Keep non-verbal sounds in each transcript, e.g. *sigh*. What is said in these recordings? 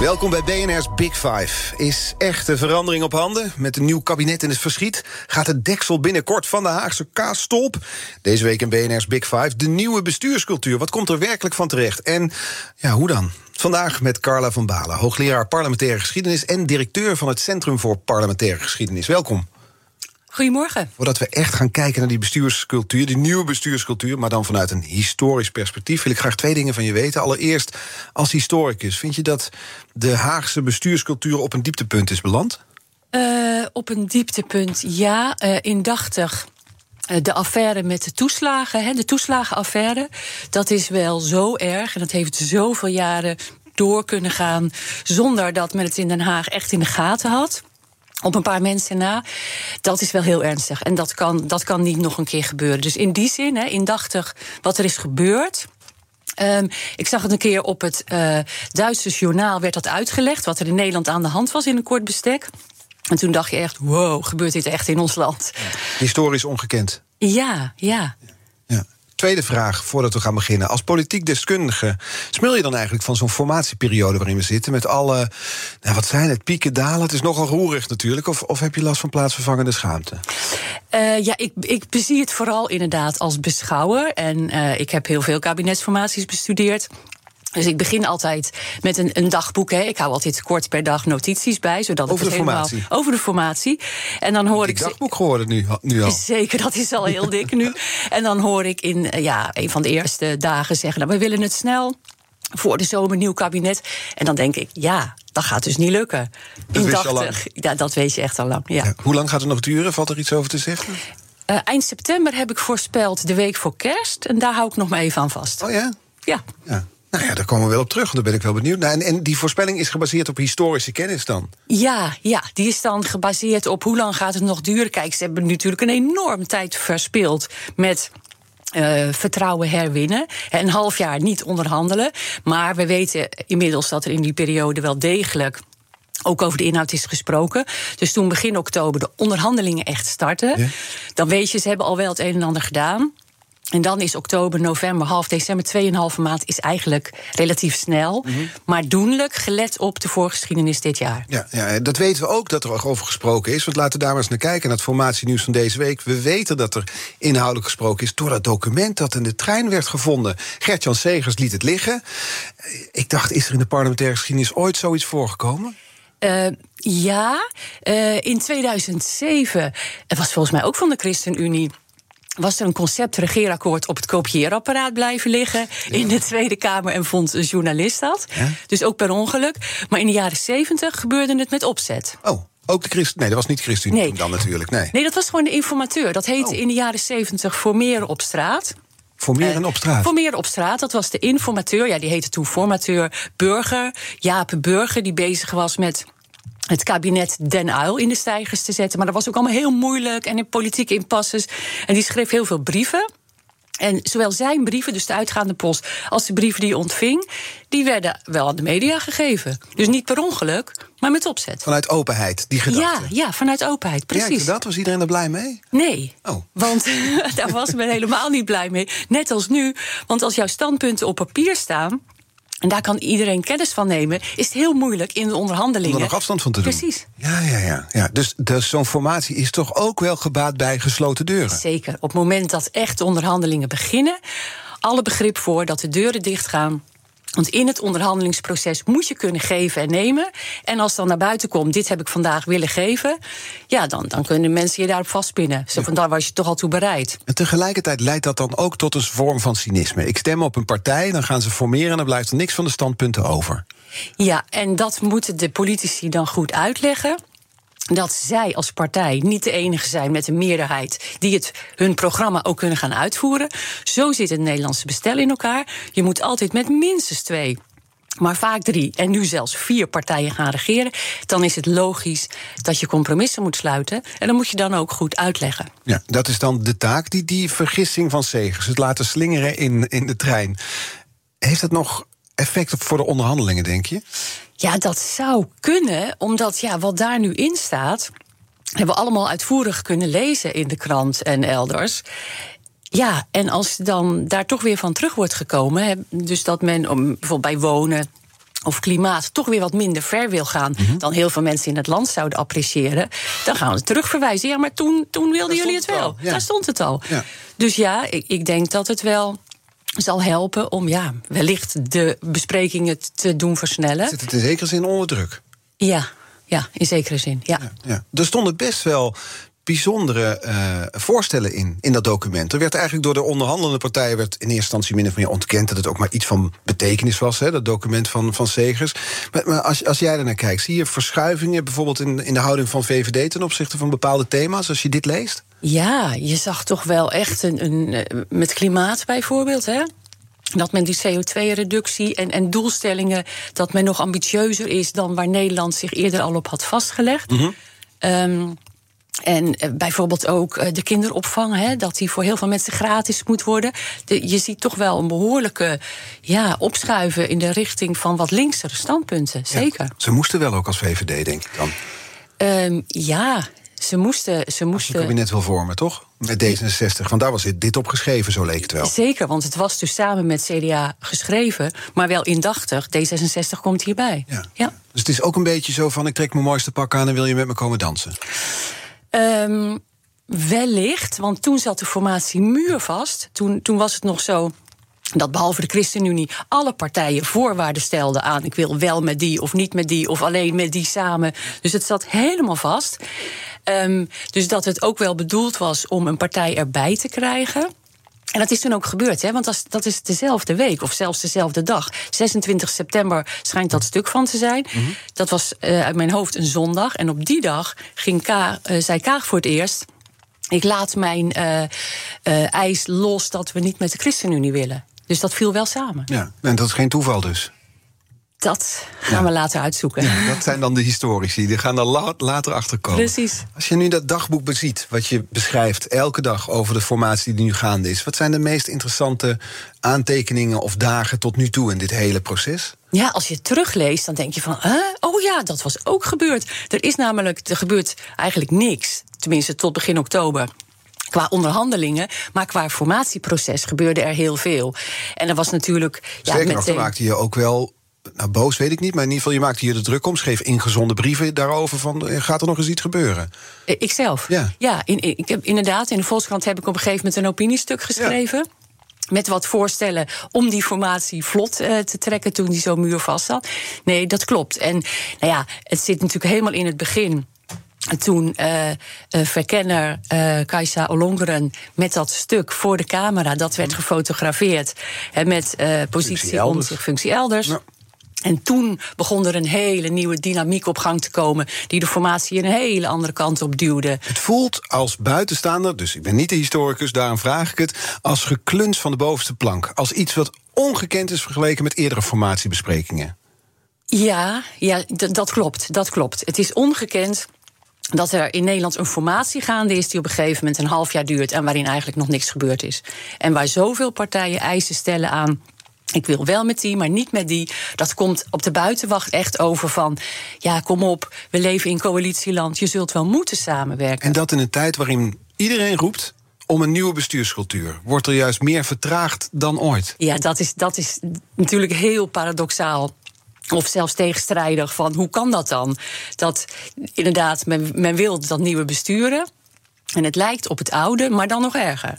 Welkom bij BNR's Big Five. Is echte verandering op handen? Met een nieuw kabinet in het verschiet gaat het deksel binnenkort van de Haagse kaasstolp. Deze week in BNR's Big Five de nieuwe bestuurscultuur. Wat komt er werkelijk van terecht? En ja, hoe dan? Vandaag met Carla van Balen, hoogleraar parlementaire geschiedenis en directeur van het Centrum voor Parlementaire Geschiedenis. Welkom. Goedemorgen. Voordat we echt gaan kijken naar die bestuurscultuur, die nieuwe bestuurscultuur, maar dan vanuit een historisch perspectief, wil ik graag twee dingen van je weten. Allereerst, als historicus, vind je dat de Haagse bestuurscultuur op een dieptepunt is beland? Uh, op een dieptepunt, ja. Uh, indachtig. Uh, de affaire met de toeslagen, de toeslagenaffaire, dat is wel zo erg en dat heeft zoveel jaren door kunnen gaan zonder dat men het in Den Haag echt in de gaten had op een paar mensen na. Dat is wel heel ernstig. En dat kan, dat kan niet nog een keer gebeuren. Dus in die zin, hè, indachtig wat er is gebeurd. Um, ik zag het een keer op het uh, Duitse journaal werd dat uitgelegd, wat er in Nederland aan de hand was in een kort bestek. En toen dacht je echt, wow, gebeurt dit echt in ons land? Historisch ongekend. Ja, ja. Tweede vraag, voordat we gaan beginnen. Als politiek deskundige, smul je dan eigenlijk van zo'n formatieperiode waarin we zitten... met alle, nou, wat zijn het, pieken, dalen? Het is nogal roerig natuurlijk. Of, of heb je last van plaatsvervangende schaamte? Uh, ja, ik, ik bezie het vooral inderdaad als beschouwer. En uh, ik heb heel veel kabinetsformaties bestudeerd. Dus ik begin altijd met een, een dagboek. Hè. Ik hou altijd kort per dag notities bij. Zodat over ik de formatie? Helemaal, over de formatie. En dan hoor ik. dagboek geworden nu, nu al. Zeker, dat is al heel dik nu. En dan hoor ik in ja, een van de eerste dagen zeggen: nou, we willen het snel. Voor de zomer nieuw kabinet. En dan denk ik, ja, dat gaat dus niet lukken. Dat in wist je al 80, ja, dat weet je echt al lang. Ja. Ja. Hoe lang gaat het nog duren? Valt er iets over te zeggen? Uh, eind september heb ik voorspeld de week voor kerst. En daar hou ik nog maar even aan vast. Oh ja? Ja. ja. Nou ja, daar komen we wel op terug, daar ben ik wel benieuwd naar. En, en die voorspelling is gebaseerd op historische kennis dan? Ja, ja, die is dan gebaseerd op hoe lang gaat het nog duren. Kijk, ze hebben natuurlijk een enorm tijd verspild met uh, vertrouwen herwinnen. Een half jaar niet onderhandelen. Maar we weten inmiddels dat er in die periode wel degelijk ook over de inhoud is gesproken. Dus toen begin oktober de onderhandelingen echt starten. Ja. Dan weet je, ze hebben al wel het een en ander gedaan. En dan is oktober, november, half december, 2,5 maand is eigenlijk relatief snel. Mm -hmm. Maar doenlijk, gelet op de voorgeschiedenis dit jaar. Ja, ja, dat weten we ook dat er over gesproken is. Want laten we daar maar eens naar kijken, naar het formatienieuws van deze week. We weten dat er inhoudelijk gesproken is door dat document dat in de trein werd gevonden. Gert-Jan Segers liet het liggen. Ik dacht, is er in de parlementaire geschiedenis ooit zoiets voorgekomen? Uh, ja, uh, in 2007, het was volgens mij ook van de ChristenUnie was er een concept regeerakkoord op het kopieerapparaat blijven liggen in de Tweede Kamer en vond een journalist dat. Ja? Dus ook per ongeluk. Maar in de jaren zeventig gebeurde het met opzet. Oh. Ook de Christen? Nee, dat was niet ChristenUnie nee. dan natuurlijk. Nee. nee, dat was gewoon de informateur. Dat heette oh. in de jaren zeventig Formeren op straat. Formeren op straat? Formeren op straat, dat was de informateur. Ja, die heette toen formateur Burger. Jaap Burger, die bezig was met het kabinet Den Uil in de stijgers te zetten. Maar dat was ook allemaal heel moeilijk en in politieke impasses. En die schreef heel veel brieven. En zowel zijn brieven, dus de uitgaande post, als de brieven die hij ontving, die werden wel aan de media gegeven. Dus niet per ongeluk, maar met opzet. Vanuit openheid, die gedachte. Ja, ja vanuit openheid, precies. Ja, dat? Was iedereen er blij mee? Nee. Oh. Want *laughs* daar was men helemaal niet blij mee. Net als nu. Want als jouw standpunten op papier staan. En daar kan iedereen kennis van nemen. Is het heel moeilijk in de onderhandelingen. Om er nog afstand van te doen. Precies. Ja, ja, ja. ja. Dus, dus zo'n formatie is toch ook wel gebaat bij gesloten deuren? Zeker. Op het moment dat echt de onderhandelingen beginnen. alle begrip voor dat de deuren dichtgaan. Want in het onderhandelingsproces moet je kunnen geven en nemen. En als dan naar buiten komt, dit heb ik vandaag willen geven. Ja, dan, dan kunnen mensen je daarop vastpinnen. Zo van, daar was je toch al toe bereid. En tegelijkertijd leidt dat dan ook tot een vorm van cynisme. Ik stem op een partij, dan gaan ze formeren... en dan blijft er niks van de standpunten over. Ja, en dat moeten de politici dan goed uitleggen dat zij als partij niet de enige zijn met een meerderheid die het hun programma ook kunnen gaan uitvoeren. Zo zit het Nederlandse bestel in elkaar. Je moet altijd met minstens twee maar vaak drie en nu zelfs vier partijen gaan regeren, dan is het logisch dat je compromissen moet sluiten. En dan moet je dan ook goed uitleggen. Ja, dat is dan de taak, die, die vergissing van Segers, het laten slingeren in, in de trein. Heeft dat nog effect voor de onderhandelingen, denk je? Ja, dat zou kunnen, omdat ja, wat daar nu in staat, hebben we allemaal uitvoerig kunnen lezen in de krant en elders. Ja, en als dan daar toch weer van terug wordt gekomen, dus dat men bijvoorbeeld bij wonen of klimaat toch weer wat minder ver wil gaan mhm. dan heel veel mensen in het land zouden appreciëren, dan gaan we het terugverwijzen. Ja, maar toen, toen wilden jullie het wel. Daar stond het al. Ja. Dus ja, ik, ik denk dat het wel zal helpen om ja, wellicht de besprekingen te doen versnellen. Zit het in zekere zin onder druk? Ja, ja, in zekere zin. Ja. Ja, ja. Er stonden best wel bijzondere uh, voorstellen in, in dat document. Er werd eigenlijk door de onderhandelende partijen... werd in eerste instantie min of meer ontkend... dat het ook maar iets van betekenis was, hè, dat document van, van Segers. Maar, maar als, als jij naar kijkt, zie je verschuivingen... bijvoorbeeld in, in de houding van VVD ten opzichte van bepaalde thema's... als je dit leest? Ja, je zag toch wel echt een, een eh, met klimaat bijvoorbeeld, hè? dat men die CO2-reductie en, en doelstellingen... dat men nog ambitieuzer is dan waar Nederland zich eerder al op had vastgelegd. Mm en eh, bijvoorbeeld ook eh, de kinderopvang, hè, dat die voor heel veel mensen gratis moet worden. je ziet toch wel een behoorlijke ja, opschuiven in de richting van wat linksere standpunten. Zeker. ze moesten wel ook als VVD, denk ik dan. Um, ja, ze moesten. Ze moesten... Als je kabinet wil vormen, toch? Met D66. Want daar was dit op geschreven, zo leek het wel. Zeker, want het was dus samen met CDA geschreven, maar wel indachtig. D66 komt hierbij. Ja. ja. Dus het is ook een beetje zo van: ik trek mijn mooiste pak aan en wil je met me komen dansen? Um, wellicht, want toen zat de formatie muurvast. Toen, toen was het nog zo dat behalve de ChristenUnie alle partijen voorwaarden stelden aan... ik wil wel met die of niet met die of alleen met die samen. Dus het zat helemaal vast. Um, dus dat het ook wel bedoeld was om een partij erbij te krijgen... En dat is toen ook gebeurd, hè? want dat is, dezelfde week of zelfs dezelfde dag. 26 september schijnt dat stuk van te zijn. Mhm. Dat was uh, uit mijn hoofd een zondag. En op die dag ging Ka, uh, zei Kaag voor het eerst... ik laat mijn uh, eis los dat we niet met de ChristenUnie willen. Dus dat viel wel samen. Ja, en dat is geen toeval dus? Dat gaan we later uitzoeken. Ja, dat zijn dan de historici, die gaan er later achter komen. Precies. Als je nu dat dagboek beziet, wat je beschrijft elke dag over de formatie die nu gaande is, wat zijn de meest interessante aantekeningen of dagen tot nu toe in dit hele proces? Ja, als je het terugleest, dan denk je van, oh ja, dat was ook gebeurd. Er is namelijk, er gebeurt eigenlijk niks, tenminste tot begin oktober qua onderhandelingen, maar qua formatieproces gebeurde er heel veel. En er was natuurlijk. Zeker ja, meteen... nog, maakte je ook wel nou, boos weet ik niet, maar in ieder geval, je maakte hier de druk om. Schreef ingezonde brieven daarover van, eh, gaat er nog eens iets gebeuren? Eh, ikzelf? Ja. Ja, in, ik heb, inderdaad, in de Volkskrant heb ik op een gegeven moment een opiniestuk geschreven. Met wat voorstellen om die formatie vlot te trekken toen die zo muurvast zat. Nee, dat klopt. En nou ja, het zit natuurlijk helemaal in het begin toen uh, uh, verkenner uh, Kajsa Olongeren met dat stuk voor de camera, dat werd gefotografeerd. Hè, met positie om zich functie elders. En toen begon er een hele nieuwe dynamiek op gang te komen, die de formatie een hele andere kant op duwde. Het voelt als buitenstaander, dus ik ben niet de historicus, daarom vraag ik het, als gekluns van de bovenste plank. Als iets wat ongekend is vergeleken met eerdere formatiebesprekingen. Ja, ja dat klopt. Dat klopt. Het is ongekend dat er in Nederland een formatie gaande is die op een gegeven moment een half jaar duurt en waarin eigenlijk nog niks gebeurd is. En waar zoveel partijen eisen stellen aan ik wil wel met die, maar niet met die. Dat komt op de buitenwacht echt over van... ja, kom op, we leven in coalitieland, je zult wel moeten samenwerken. En dat in een tijd waarin iedereen roept om een nieuwe bestuurscultuur. Wordt er juist meer vertraagd dan ooit? Ja, dat is, dat is natuurlijk heel paradoxaal. Of zelfs tegenstrijdig van hoe kan dat dan? Dat inderdaad, men, men wil dat nieuwe besturen. En het lijkt op het oude, maar dan nog erger.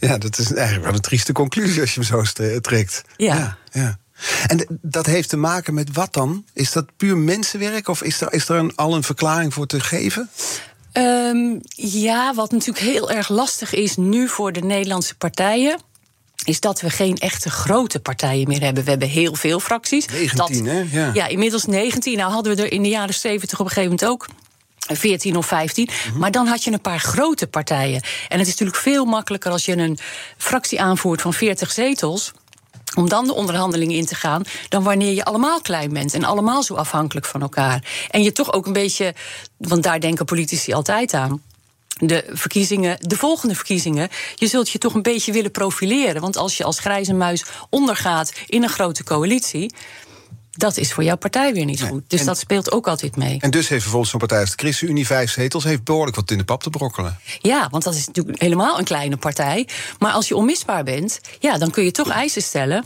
Ja, dat is eigenlijk wel een trieste conclusie als je hem zo trekt. Ja. ja, En dat heeft te maken met wat dan? Is dat puur mensenwerk of is er, is er een, al een verklaring voor te geven? Um, ja, wat natuurlijk heel erg lastig is nu voor de Nederlandse partijen is dat we geen echte grote partijen meer hebben. We hebben heel veel fracties. 19, hè? Ja. ja, inmiddels 19. Nou hadden we er in de jaren 70 op een gegeven moment ook 14 of 15. Mhm. Maar dan had je een paar grote partijen. En het is natuurlijk veel makkelijker als je een fractie aanvoert van 40 zetels om dan de onderhandelingen in te gaan, dan wanneer je allemaal klein bent en allemaal zo afhankelijk van elkaar. En je toch ook een beetje, want daar denken politici altijd aan de verkiezingen, de volgende verkiezingen, je zult je toch een beetje willen profileren. Want als je als grijze muis ondergaat in een grote coalitie. Dat is voor jouw partij weer niet goed. Dus dat speelt ook altijd mee. En dus heeft vervolgens zo'n partij als de ChristenUnie vijf zetels... heeft behoorlijk wat in de pap te brokkelen. Ja, want dat is natuurlijk helemaal een kleine partij. Maar als je onmisbaar bent, ja, dan kun je toch eisen stellen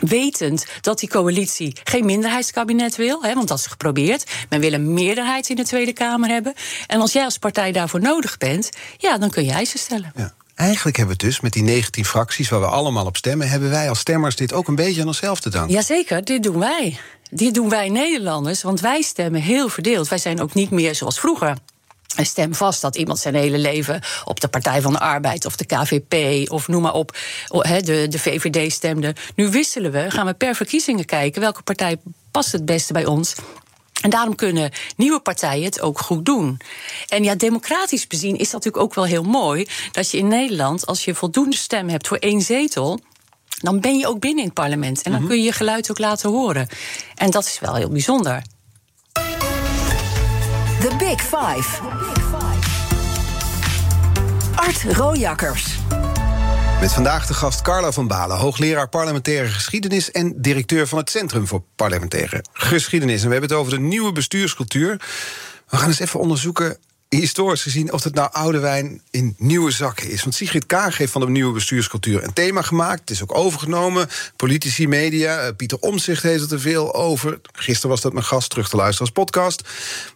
wetend dat die coalitie geen minderheidskabinet wil, hè, want dat is geprobeerd. Men wil een meerderheid in de Tweede Kamer hebben. En als jij als partij daarvoor nodig bent, ja, dan kun je eisen stellen. Ja. Eigenlijk hebben we dus met die 19 fracties waar we allemaal op stemmen, hebben wij als stemmers dit ook een beetje aan onszelf te danken. Jazeker, dit doen wij. Dit doen wij Nederlanders, want wij stemmen heel verdeeld. Wij zijn ook niet meer zoals vroeger stem vast dat iemand zijn hele leven op de Partij van de Arbeid of de KVP of noem maar op, de, de VVD stemde. Nu wisselen we, gaan we per verkiezingen kijken welke partij past het beste bij ons. En daarom kunnen nieuwe partijen het ook goed doen. En ja, democratisch bezien is dat natuurlijk ook wel heel mooi dat je in Nederland, als je voldoende stem hebt voor één zetel, dan ben je ook binnen in het parlement. En dan mhm. kun je je geluid ook laten horen. En dat is wel heel bijzonder. The Big Five. Art Rojakkers. Met vandaag de gast Carla van Balen, hoogleraar parlementaire geschiedenis en directeur van het Centrum voor Parlementaire Geschiedenis. En we hebben het over de nieuwe bestuurscultuur. We gaan eens even onderzoeken historisch gezien of het nou oude wijn in nieuwe zakken is. Want Sigrid Kaag heeft van de nieuwe bestuurscultuur een thema gemaakt. Het is ook overgenomen. Politici, media, eh, Pieter Omzicht heeft het er veel over. Gisteren was dat mijn gast, terug te luisteren als podcast.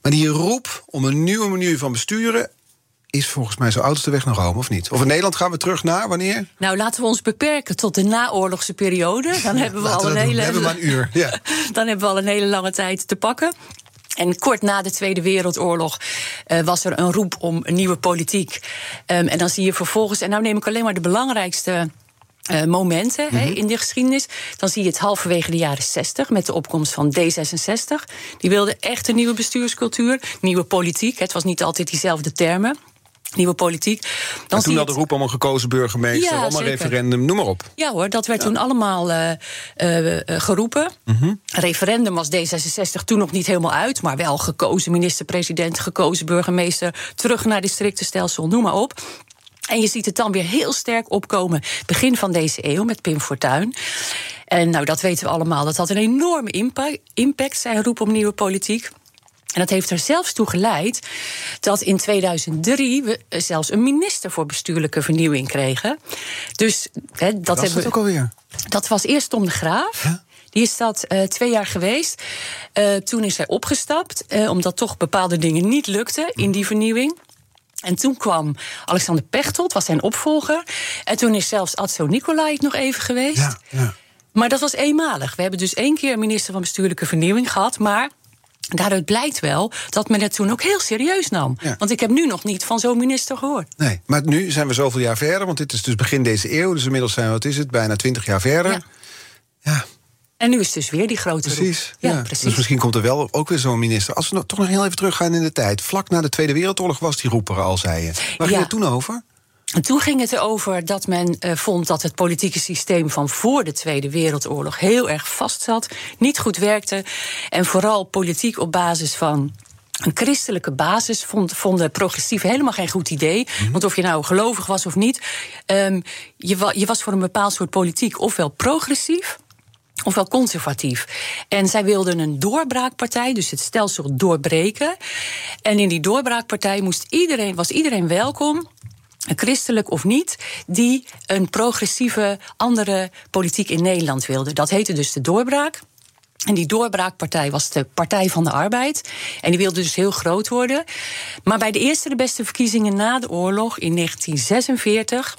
Maar die roep om een nieuwe manier van besturen is volgens mij zo oud als de weg naar Rome, of niet? Of in Nederland gaan we terug naar wanneer? Nou, laten we ons beperken tot de naoorlogse periode. Dan hebben we al een hele. Hebben we een uur. Ja. *laughs* dan hebben we al een hele lange tijd te pakken. En kort na de Tweede Wereldoorlog uh, was er een roep om een nieuwe politiek. Um, en dan zie je vervolgens, en nou neem ik alleen maar de belangrijkste. Uh, momenten mm in de geschiedenis. Dan zie je het halverwege de jaren 60 met de opkomst van D66. Die wilde echt een nieuwe bestuurscultuur, nieuwe politiek. Het was niet altijd diezelfde termen nieuwe politiek. Dan en toen had de roep om een gekozen burgemeester, ja, om een referendum, noem maar op. Ja hoor, dat werd toen allemaal uh, uh, geroepen. Mm Referendum was D66 toen nog niet helemaal uit, maar wel gekozen minister-president, gekozen burgemeester, terug naar districtenstelsel, noem maar op. En je ziet het dan weer heel sterk opkomen begin van deze eeuw met Pim Fortuyn. En nou, dat weten we allemaal. Dat had een enorme impact, impact zijn roep om nieuwe politiek. En dat heeft er zelfs toe geleid dat in 2003 we zelfs een minister voor bestuurlijke vernieuwing kregen. Dus dat, dat hebben we ook alweer. Dat was eerst Tom de Graaf. Die is dat uh, twee jaar geweest. Uh, toen is hij opgestapt, uh, omdat toch bepaalde dingen niet lukten in die vernieuwing. En toen kwam Alexander Pechtold, was zijn opvolger. En toen is zelfs Adso Nicolai nog even geweest. Ja, ja. Maar dat was eenmalig. We hebben dus één keer een minister van bestuurlijke vernieuwing gehad. Maar Daaruit blijkt wel dat men het toen ook heel serieus nam. Want ik heb nu nog niet van zo'n minister gehoord. Nee, maar nu zijn we zoveel jaar verder. Want dit is dus begin deze eeuw. Dus inmiddels zijn we, wat is het, bijna twintig jaar verder. Ja. ja. En nu is dus weer die grote precies, Ja, precies. Dus misschien komt er wel ook weer zo'n minister. Als we toch nog heel even teruggaan in de tijd. Vlak na de Tweede Wereldoorlog was die roeper al, zei je. Waar ging het toen over? En toen ging het erover dat men uh, vond dat het politieke systeem van voor de Tweede Wereldoorlog heel erg vast zat, niet goed werkte. En vooral politiek op basis van een christelijke basis vond, vonden progressieven helemaal geen goed idee. Mhm. Want of je nou gelovig was of niet, um, je, je was voor een bepaald soort politiek ofwel progressief ofwel conservatief. En zij wilden een doorbraakpartij, dus het stelsel doorbreken. En in die doorbraakpartij moest iedereen, was iedereen welkom christelijk of niet, die een progressieve andere politiek in Nederland wilde. Dat heette dus de doorbraak. En die doorbraakpartij was de Partij van de Arbeid. En die wilde dus heel groot worden. Maar bij de eerste de beste verkiezingen na de oorlog in 1946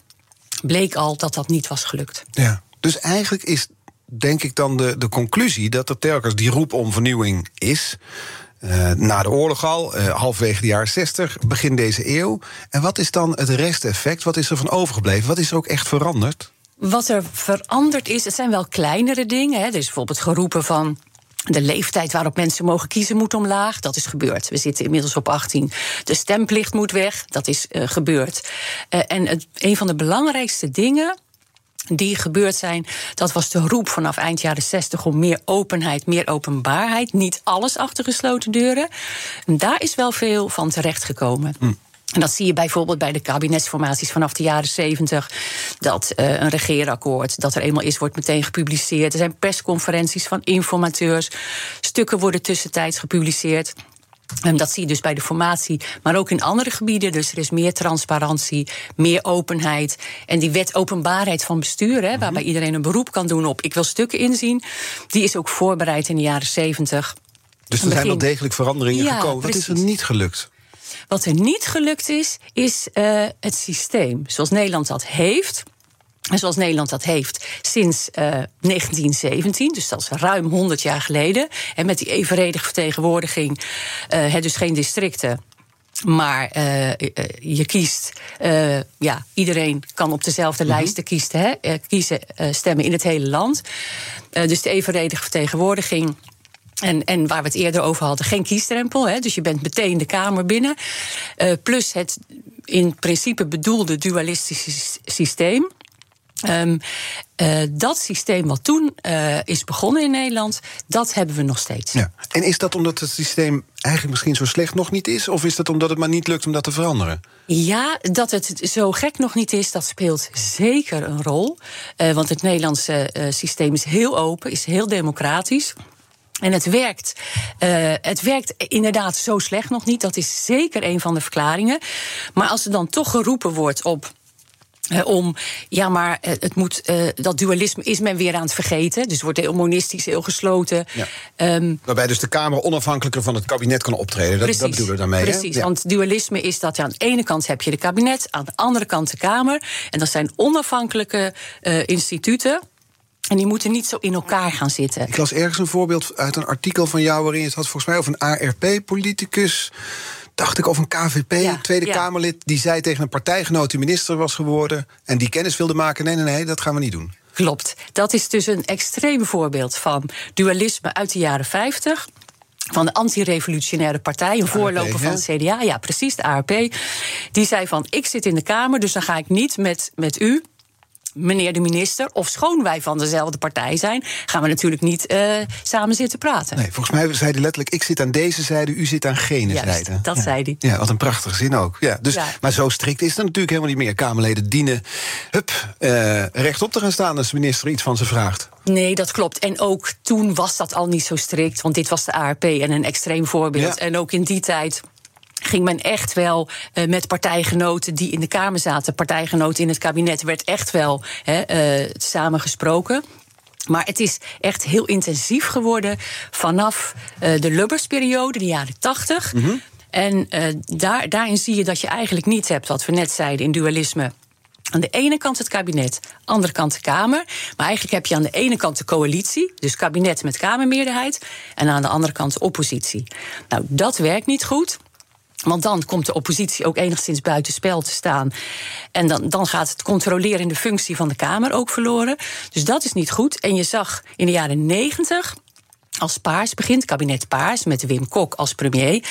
bleek al dat dat niet was gelukt. Ja, dus eigenlijk is denk ik dan de, de conclusie dat er telkens die roep om vernieuwing is. Uh, na de oorlog al, uh, de jaren 60, begin deze eeuw. En wat is dan het resteffect? Wat is er van overgebleven? Wat is er ook echt veranderd? Wat er veranderd is, het zijn wel kleinere dingen. Hè. Er is bijvoorbeeld geroepen van. De leeftijd waarop mensen mogen kiezen moet omlaag. Dat is gebeurd. We zitten inmiddels op 18. De stemplicht moet weg. Dat is uh, gebeurd. en een van de belangrijkste dingen die gebeurd zijn. Dat was de roep vanaf eind jaren 60 om meer openheid, meer openbaarheid. Niet alles achter gesloten deuren. En daar is wel veel van terechtgekomen. Hm. En dat zie je bijvoorbeeld bij de kabinetsformaties vanaf de jaren 70. Dat uh, een regeerakkoord dat er eenmaal is, wordt meteen gepubliceerd. Er zijn persconferenties van informateurs. Stukken worden tussentijds gepubliceerd. En dat zie je dus bij de formatie, maar ook in andere gebieden. Dus er is meer transparantie, meer openheid. En die wet openbaarheid van bestuur, hè, waarbij iedereen een beroep kan doen op ik wil stukken inzien, die is ook voorbereid in de jaren 70. Dus er zijn wel degelijk veranderingen Ja, gekomen. Wat is er niet gelukt? Wat er niet gelukt is, is uh, het systeem zoals Nederland dat heeft. Zoals Nederland dat heeft sinds uh, 1917, dus dat is ruim 100 jaar geleden. En met die evenredige vertegenwoordiging, uh, dus geen districten. Maar uh, je kiest, uh, ja, iedereen kan op dezelfde mm -hmm. lijsten kiezen, hè, kiezen stemmen in het hele land. dus de evenredige vertegenwoordiging. En, en waar we het eerder over hadden, geen kiesdrempel. Hè, dus je bent meteen de Kamer binnen. Plus het in principe bedoelde dualistische systeem. Um, uh, dat systeem wat toen uh, is begonnen in Nederland, dat hebben we nog steeds. Ja. En is dat omdat het systeem eigenlijk misschien zo slecht nog niet is? Of is dat omdat het maar niet lukt om dat te veranderen? Ja, dat het zo gek nog niet is, dat speelt zeker een rol. Uh, want het Nederlandse systeem is heel open, is heel democratisch. En het werkt. Uh, het werkt inderdaad zo slecht nog niet. Dat is zeker een van de verklaringen. Maar als er dan toch geroepen wordt op. Uh, om, ja, maar uh, het moet, dat dualisme is men weer aan het vergeten. Dus het wordt heel monistisch, heel gesloten. Ja. Um, Waarbij dus de Kamer onafhankelijker van het kabinet kan optreden. Dat, precies, dat bedoelen we daarmee. Precies, ja. want dualisme is dat je aan de ene kant heb je de kabinet, aan de andere kant de Kamer. En dat zijn onafhankelijke instituten. En die moeten niet zo in elkaar gaan zitten. Ik las ergens een voorbeeld uit een artikel van jou... waarin het had volgens mij over een ARP-politicus... dacht ik, of een KVP, Ja, Tweede ja. Kamerlid... die zei tegen een partijgenoot die minister was geworden... en die kennis wilde maken, nee, nee, nee, dat gaan we niet doen. Klopt. Dat is dus een extreem voorbeeld van dualisme uit de jaren 50 van de anti-revolutionaire partij, een voorloper ARP, van het CDA, ja precies, de ARP. Die zei van, ik zit in de Kamer, dus dan ga ik niet met, met u meneer de minister, of schoon wij van dezelfde partij zijn, gaan we natuurlijk niet uh, samen zitten praten. Nee, volgens mij zei hij letterlijk: ik zit aan deze zijde, u zit aan gene Juist, zijde. dat ja. zei hij. Ja, wat een prachtige zin ook. Ja, dus, Ja. Maar zo strikt is het natuurlijk helemaal niet meer. Kamerleden dienen hup, uh, rechtop te gaan staan als de minister iets van ze vraagt. Nee, dat klopt. En ook toen was dat al niet zo strikt, want dit was de ARP en een extreem voorbeeld. Ja. En ook in die tijd ging men echt wel uh, met partijgenoten die in de Kamer zaten, partijgenoten in het kabinet, werd echt wel uh, samengesproken. Maar het is echt heel intensief geworden vanaf uh, de Lubbersperiode, de jaren tachtig. Mhm. Mm-hmm. En daar, daarin zie je dat je eigenlijk niet hebt wat we net zeiden in dualisme. Aan de ene kant het kabinet, andere kant de Kamer. Maar eigenlijk heb je aan de ene kant de coalitie, dus kabinet met Kamermeerderheid. En aan de andere kant de oppositie. Nou, dat werkt niet goed. Want dan komt de oppositie ook enigszins buitenspel te staan. En dan, dan gaat het controlerende functie van de Kamer ook verloren. Dus dat is niet goed. En je zag in de jaren negentig als Paars begint, kabinet Paars, met Wim Kok als premier.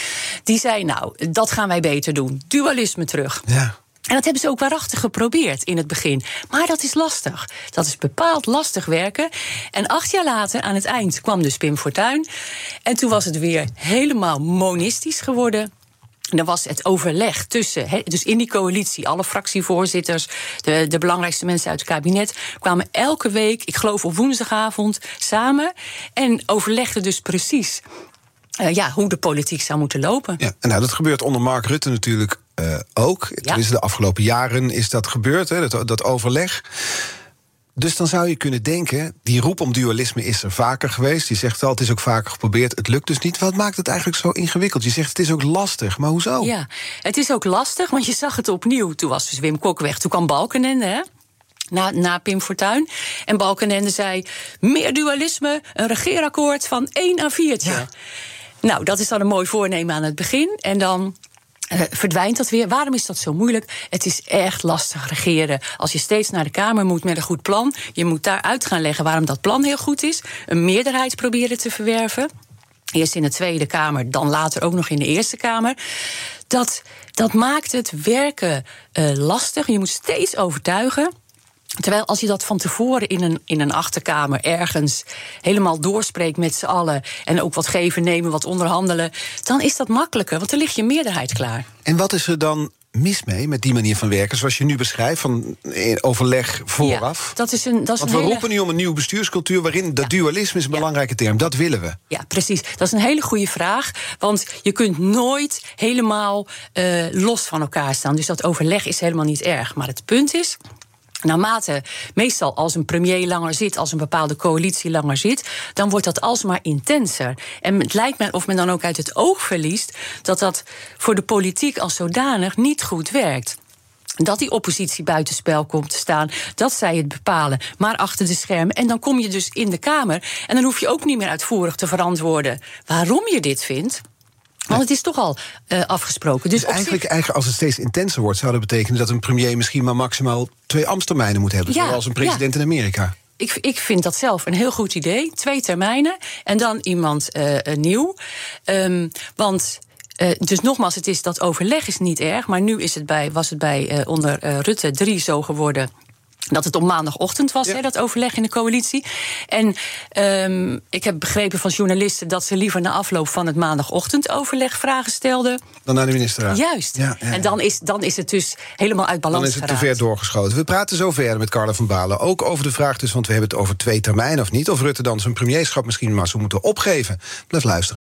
Die zei: Nou, dat gaan wij beter doen. Dualisme terug. Ja. En dat hebben ze ook waarachtig geprobeerd in het begin. Maar dat is lastig. Dat is bepaald lastig werken. En acht jaar later, aan het eind, kwam dus Pim Fortuyn. En toen was het weer helemaal monistisch geworden. En dan was het overleg tussen, he, dus in die coalitie, alle fractievoorzitters, de, de belangrijkste mensen uit het kabinet, kwamen elke week, ik geloof op woensdagavond, samen en overlegden dus precies uh, ja, hoe de politiek zou moeten lopen. Ja, en nou, dat gebeurt onder Mark Rutte natuurlijk uh, ook. Ja. Tenminste, de afgelopen jaren is dat gebeurd, hè, dat, dat overleg. Dus dan zou je kunnen denken, die roep om dualisme is er vaker geweest. Je zegt al, het is ook vaker geprobeerd, het lukt dus niet. Wat maakt het eigenlijk zo ingewikkeld? Je zegt, het is ook lastig, maar hoezo? Ja, het is ook lastig, want je zag het opnieuw. Toen was dus Wim Kok weg, toen kwam Balkenende, hè? Na, na Pim Fortuyn. En Balkenende zei, meer dualisme, een regeerakkoord van 1 à 4. Ja. Nou, dat is dan een mooi voornemen aan het begin. En dan uh, verdwijnt dat weer. Waarom is dat zo moeilijk? Het is echt lastig regeren. Als je steeds naar de Kamer moet met een goed plan, je moet daar uit gaan leggen waarom dat plan heel goed is, een meerderheid proberen te verwerven. Eerst in de Tweede Kamer, dan later ook nog in de Eerste Kamer. Dat, dat maakt het werken uh, lastig. Je moet steeds overtuigen. Terwijl als je dat van tevoren in een, in een achterkamer ergens helemaal doorspreekt met z'n allen. en ook wat geven, nemen, wat onderhandelen. dan is dat makkelijker, want dan ligt je meerderheid klaar. En wat is er dan mis mee met die manier van werken, zoals je nu beschrijft, van overleg vooraf? Ja, dat is een, dat is Want een we hele... roepen nu om een nieuwe bestuurscultuur waarin dat dualisme is een belangrijke term. Dat willen we. Ja, precies. Dat is een hele goede vraag. Want je kunt nooit helemaal uh, los van elkaar staan. Dus dat overleg is helemaal niet erg. Maar het punt is. Naarmate, meestal als een premier langer zit, als een bepaalde coalitie langer zit, dan wordt dat alsmaar intenser. En het lijkt me of men dan ook uit het oog verliest dat dat voor de politiek als zodanig niet goed werkt dat die oppositie buitenspel komt te staan, dat zij het bepalen, maar achter de schermen. En dan kom je dus in de Kamer en dan hoef je ook niet meer uitvoerig te verantwoorden waarom je dit vindt. Want het is toch al uh, afgesproken. Dus, dus eigenlijk, zich... eigenlijk, als het steeds intenser wordt, zou dat betekenen dat een premier misschien maar maximaal twee ambtstermijnen moet hebben, ja, zoals een president ja. in Amerika. Ik, ik, vind dat zelf een heel goed idee. Twee termijnen en dan iemand uh, nieuw. Um, want uh, dus nogmaals, het is, dat overleg is niet erg. Maar nu is het bij, was het bij onder Rutte 3 zo geworden dat het op maandagochtend was, ja. hè, dat overleg in de coalitie. En um, ik heb begrepen van journalisten dat ze liever na afloop van het maandagochtendoverleg vragen stelden. Dan naar de minister. Juist. Ja, ja, en dan is, dan is het dus helemaal uit balans. Dan is het geraakt. te ver doorgeschoten. We praten zo verder met Carla van Balen. Ook over de vraag, dus, want we hebben het over twee termijnen of niet. Of Rutte dan zijn premierschap misschien maar zou moeten opgeven. Blijf luisteren.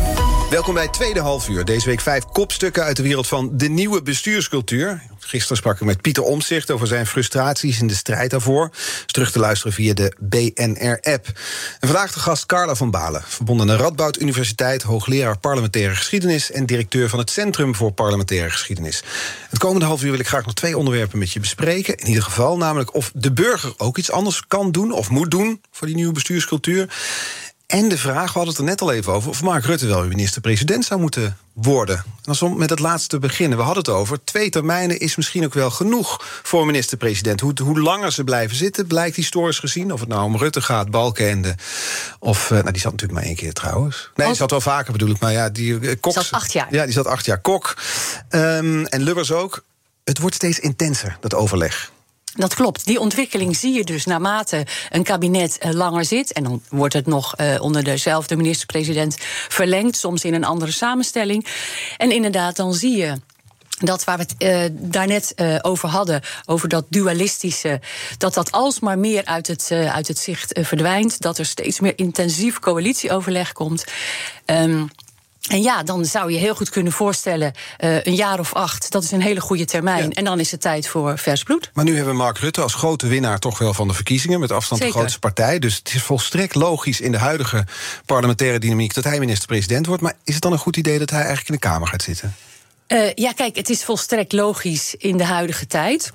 Welkom bij tweede halfuur. Deze week vijf kopstukken uit de wereld van de nieuwe bestuurscultuur. Gisteren sprak ik met Pieter Omzicht over zijn frustraties in de strijd daarvoor. Is terug te luisteren via de BNR-app. En vandaag de gast Carla van Balen, verbonden aan de Radboud Universiteit, hoogleraar parlementaire geschiedenis en directeur van het Centrum voor Parlementaire Geschiedenis. Het komende half uur wil ik graag nog twee onderwerpen met je bespreken. In ieder geval, namelijk of de burger ook iets anders kan doen of moet doen voor die nieuwe bestuurscultuur. En de vraag, we hadden het er net al even over, of Mark Rutte wel minister-president zou moeten worden. En als we met het laatste beginnen, we hadden het over, twee termijnen is misschien ook wel genoeg voor minister-president. Hoe, hoe langer ze blijven zitten, blijkt historisch gezien, of het nou om Rutte gaat, Balkenende, of, uh, nou die zat natuurlijk maar één keer trouwens. Nee, die zat wel vaker bedoel ik, maar ja, die uh, Kok. zat acht jaar. Ja, die zat acht jaar. Kok um, en Lubbers ook. Het wordt steeds intenser, dat overleg. Dat klopt. Die ontwikkeling zie je dus naarmate een kabinet uh, langer zit. En dan wordt het nog uh, onder dezelfde minister-president verlengd, soms in een andere samenstelling. En inderdaad, dan zie je dat waar we het uh, daarnet uh, over hadden, over dat dualistische, dat dat alsmaar meer uit het, uit het zicht verdwijnt. Dat er steeds meer intensief coalitieoverleg komt. Um, en ja, dan zou je heel goed kunnen voorstellen, uh, een jaar of acht, dat is een hele goede termijn. Ja. En dan is het tijd voor vers bloed. Maar nu hebben we Mark Rutte als grote winnaar toch wel van de verkiezingen, met afstand Zeker. de grootste partij. Dus het is volstrekt logisch in de huidige parlementaire dynamiek dat hij minister-president wordt. Maar is het dan een goed idee dat hij eigenlijk in de Kamer gaat zitten? Uh, ja, kijk, het is volstrekt logisch in de huidige tijd.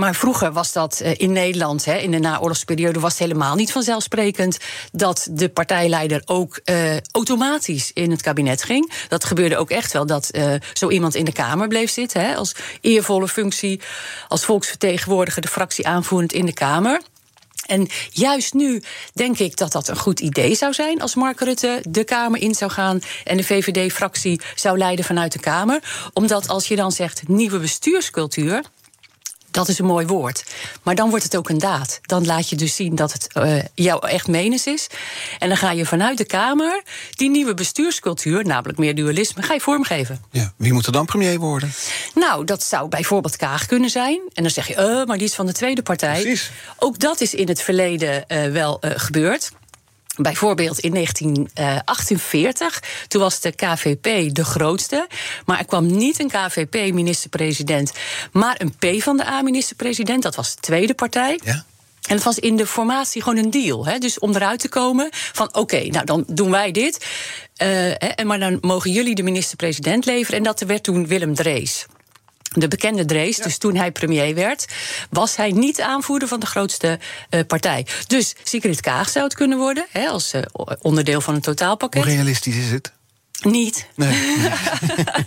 Maar vroeger was dat uh, in Nederland, hè, in de naoorlogsperiode, was het helemaal niet vanzelfsprekend dat de partijleider ook uh, automatisch in het kabinet ging. Dat gebeurde ook echt wel dat uh, zo iemand in de Kamer bleef zitten, hè, als eervolle functie, als volksvertegenwoordiger, de fractie aanvoerend in de Kamer. En juist nu denk ik dat dat een goed idee zou zijn als Mark Rutte de Kamer in zou gaan en de VVD-fractie zou leiden vanuit de Kamer. Omdat als je dan zegt nieuwe bestuurscultuur. Dat is een mooi woord. Maar dan wordt het ook een daad. Dan laat je dus zien dat het uh, jou echt menens is. En dan ga je vanuit de Kamer die nieuwe bestuurscultuur, namelijk meer dualisme, ga je vormgeven. Ja, wie moet er dan premier worden? Nou, dat zou bijvoorbeeld Kaag kunnen zijn. En dan zeg je, uh, maar die is van de tweede partij. Precies. Ook dat is in het verleden uh, wel gebeurd. Bijvoorbeeld in 1948, toen was de KVP de grootste. Maar er kwam niet een KVP-minister-president, maar een P van de A-minister-president. Dat was de tweede partij. Ja. En het was in de formatie gewoon een deal. Hè? Dus om eruit te komen van oké, okay, nou dan doen wij dit. Uh, hè, maar dan mogen jullie de minister-president leveren. En dat werd toen Willem Drees. De bekende Drees, dus toen hij premier werd, was hij niet aanvoerder van de grootste uh, partij. Dus Sigrid Kaag zou het kunnen worden, hè, als uh, onderdeel van een totaalpakket. Hoe realistisch is het? Niet. Nee.